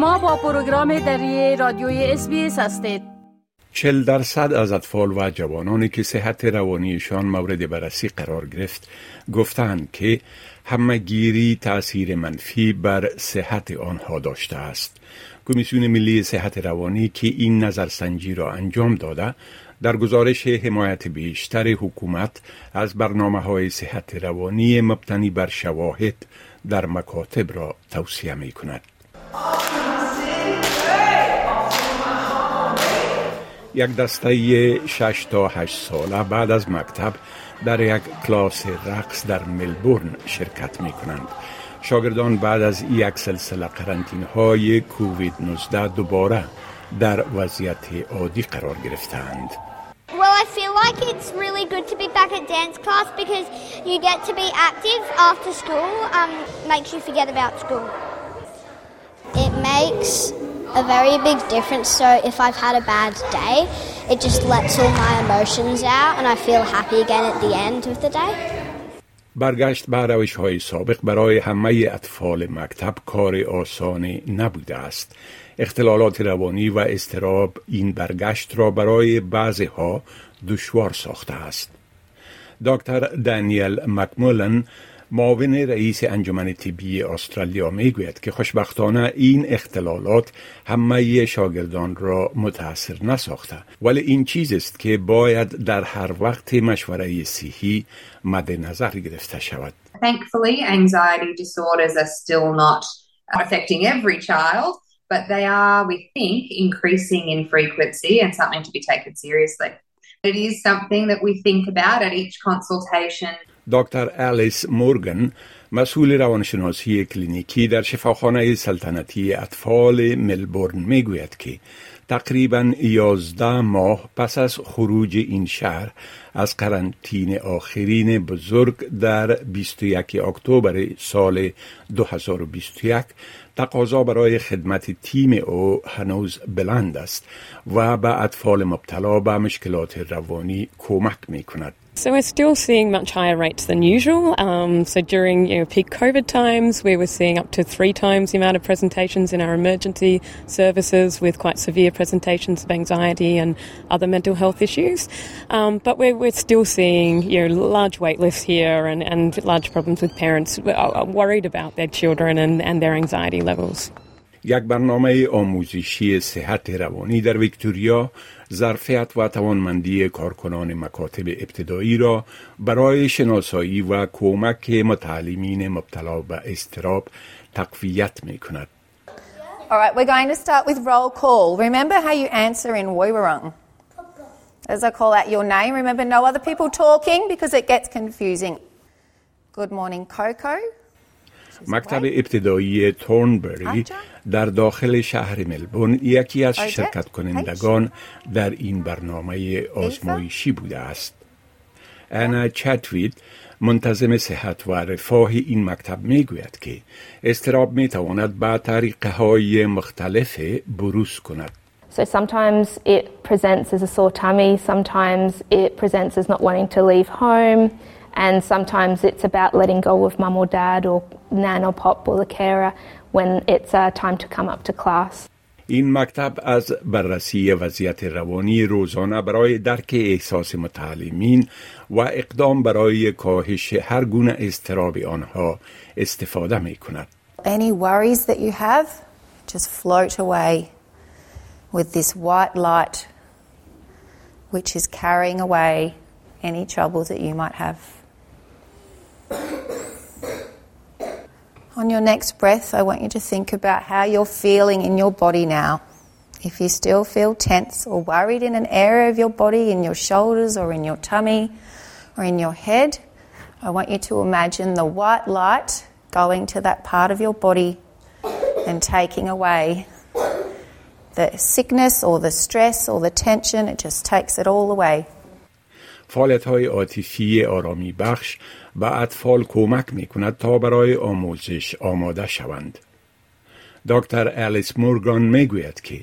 شما با پروگرام دری رادیوی اس هستید چل درصد از اطفال و جوانانی که صحت روانیشان مورد بررسی قرار گرفت گفتند که همگیری تأثیر منفی بر صحت آنها داشته است. کمیسیون ملی صحت روانی که این نظرسنجی را انجام داده در گزارش حمایت بیشتر حکومت از برنامه های صحت روانی مبتنی بر شواهد در مکاتب را توصیه می کند. یک دسته 6 تا 8 ساله بعد از مکتب در یک کلاس رقص در ملبورن شرکت می کنند. شاگردان بعد از یک سلسله قرنطینه های کووید 19 دوباره در وضعیت عادی قرار گرفتند. Well, I feel like it's really good to be back at dance class because you get to be active after school. Um, makes you forget about school. It makes a very big difference. So if I've had a bad day, it just lets all my emotions out and I feel happy again at the end of the day. برگشت به روش های سابق برای همه اطفال مکتب کار آسانی نبوده است. اختلالات روانی و استراب این برگشت را برای بعضی ها دشوار ساخته است. دکتر دانیل مکمولن معاون رئیس انجمن طبی استرالیا می‌گوید که خوشبختانه این اختلالات همه شاگردان را متاثر نساخته ولی این چیز است که باید در هر وقت مشوره صحی مد نظر گرفته شود Thankfully anxiety disorders are still not affecting every child but they are we think increasing in frequency and something to be taken seriously It is something that we think about at each consultation دکتر الیس مورگن مسئول روانشناسی کلینیکی در شفاخانه سلطنتی اطفال ملبورن می‌گوید که تقریبا 11 ماه پس از خروج این شهر از قرنطینه آخرین بزرگ در 21 اکتبر سال 2021 تقاضا برای خدمت تیم او هنوز بلند است و به اطفال مبتلا به مشکلات روانی کمک می کند. So we're still seeing much higher rates than usual. Um, so during you know, peak COVID times, we were seeing up to three times the amount of presentations in our emergency services with quite severe presentations of anxiety and other mental health issues. Um, but we're, we're still seeing you know, large wait lists here and, and large problems with parents worried about their children and, and their anxiety levels. یک برنامه آموزشی صحت روانی در ویکتوریا ظرفیت و توانمندی کارکنان مکاتب ابتدایی را برای شناسایی و کمک متعلمین مبتلا به استراب تقویت می کند. All right, we're going to start with roll call. Remember how you answer in Woiwurrung. As I call out your name, remember no other people talking because it gets confusing. Good morning, Coco. مکتب ابتدایی تورنبری در داخل شهر ملبورن یکی از شرکت کنندگان در این برنامه آزمایشی بوده است. انا چتوید منتظم صحت و رفاه این مکتب می گوید که استراب می تواند به طریقه های مختلف بروز کند. So sometimes it presents as a sore tummy, sometimes it presents as not wanting to leave home, and sometimes it's about letting go of mum or dad or nan or pop or the carer when it's uh, time to come up to class. این مکتب از بررسی وضعیت روانی روزانه برای درک احساس متعلمین و اقدام برای کاهش هر گونه استراب آنها استفاده می کند. Any worries that you have, just float away with this white light which is carrying away any trouble that you might have. On your next breath, I want you to think about how you're feeling in your body now. If you still feel tense or worried in an area of your body, in your shoulders or in your tummy or in your head, I want you to imagine the white light going to that part of your body and taking away the sickness or the stress or the tension. It just takes it all away. فعالیت های عاطفی آرامی بخش به اطفال کمک می کند تا برای آموزش آماده شوند. دکتر الیس مورگان می گوید که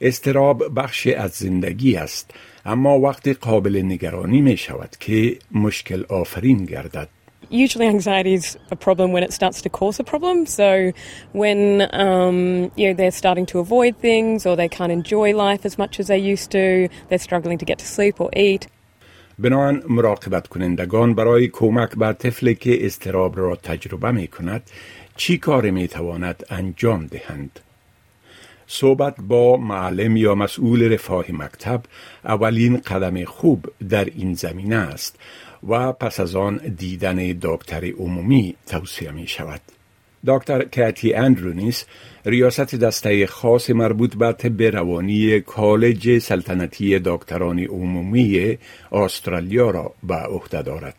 استراب بخش از زندگی است اما وقتی قابل نگرانی می شود که مشکل آفرین گردد. Usually, anxiety is a problem when it starts to cause a problem. So, when um, you know they're starting to avoid things, or they can't enjoy life as much as they used to, they're struggling to get to sleep or eat. بنان مراقبت کنندگان برای کمک بر طفلی که استراب را تجربه می کند چی کار می تواند انجام دهند؟ صحبت با معلم یا مسئول رفاه مکتب اولین قدم خوب در این زمینه است و پس از آن دیدن دکتر عمومی توصیه می شود. دکتر کاتی اندرونیس ریاست دسته خاص مربوط به طب روانی کالج سلطنتی دکتران عمومی استرالیا را به عهده دارد.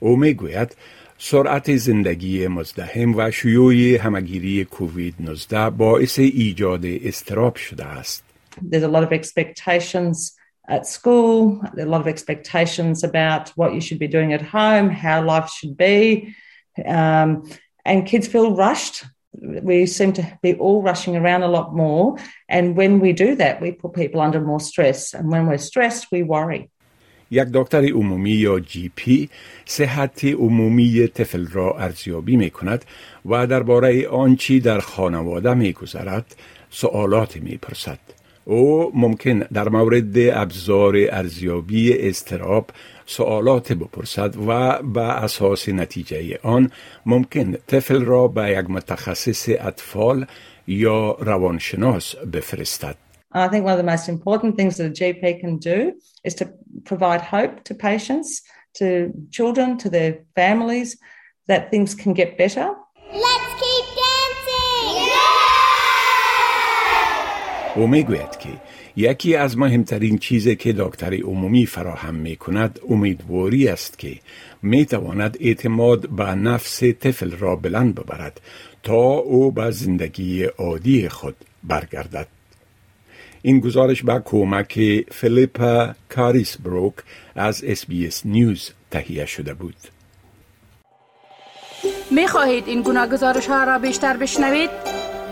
او می گوید سرعت زندگی مزدهم و شیوع همگیری کووید 19 باعث ایجاد استراب شده است. There's a lot of expectations at school, a lot of expectations about what you should be doing at home, how life should be, um, and kids feel rushed. We seem to be all rushing around a lot more, and when we do that, we put people under more stress, and when we're stressed, we worry. یک دکتر عمومی یا جی پی صحت عمومی طفل را ارزیابی می کند و درباره آنچی در خانواده می گذرد سوالات می پرسد. او ممکن در مورد ابزار ارزیابی استراب سوالات بپرسد و به اساس نتیجه آن ممکن طفل را به یک متخصص اطفال یا روانشناس بفرستد. I think one of the most important things that a GP can do is to provide hope to patients, to children, to their families, that things can get better. او می‌گوید که یکی از مهمترین چیزی که دکتر عمومی فراهم می کند امیدواری است که می تواند اعتماد به نفس طفل را بلند ببرد تا او به زندگی عادی خود برگردد. این گزارش به کمک فلیپا کاریس بروک از اس نیوز تهیه شده بود. می خواهید این گناه گزارش ها را بیشتر بشنوید؟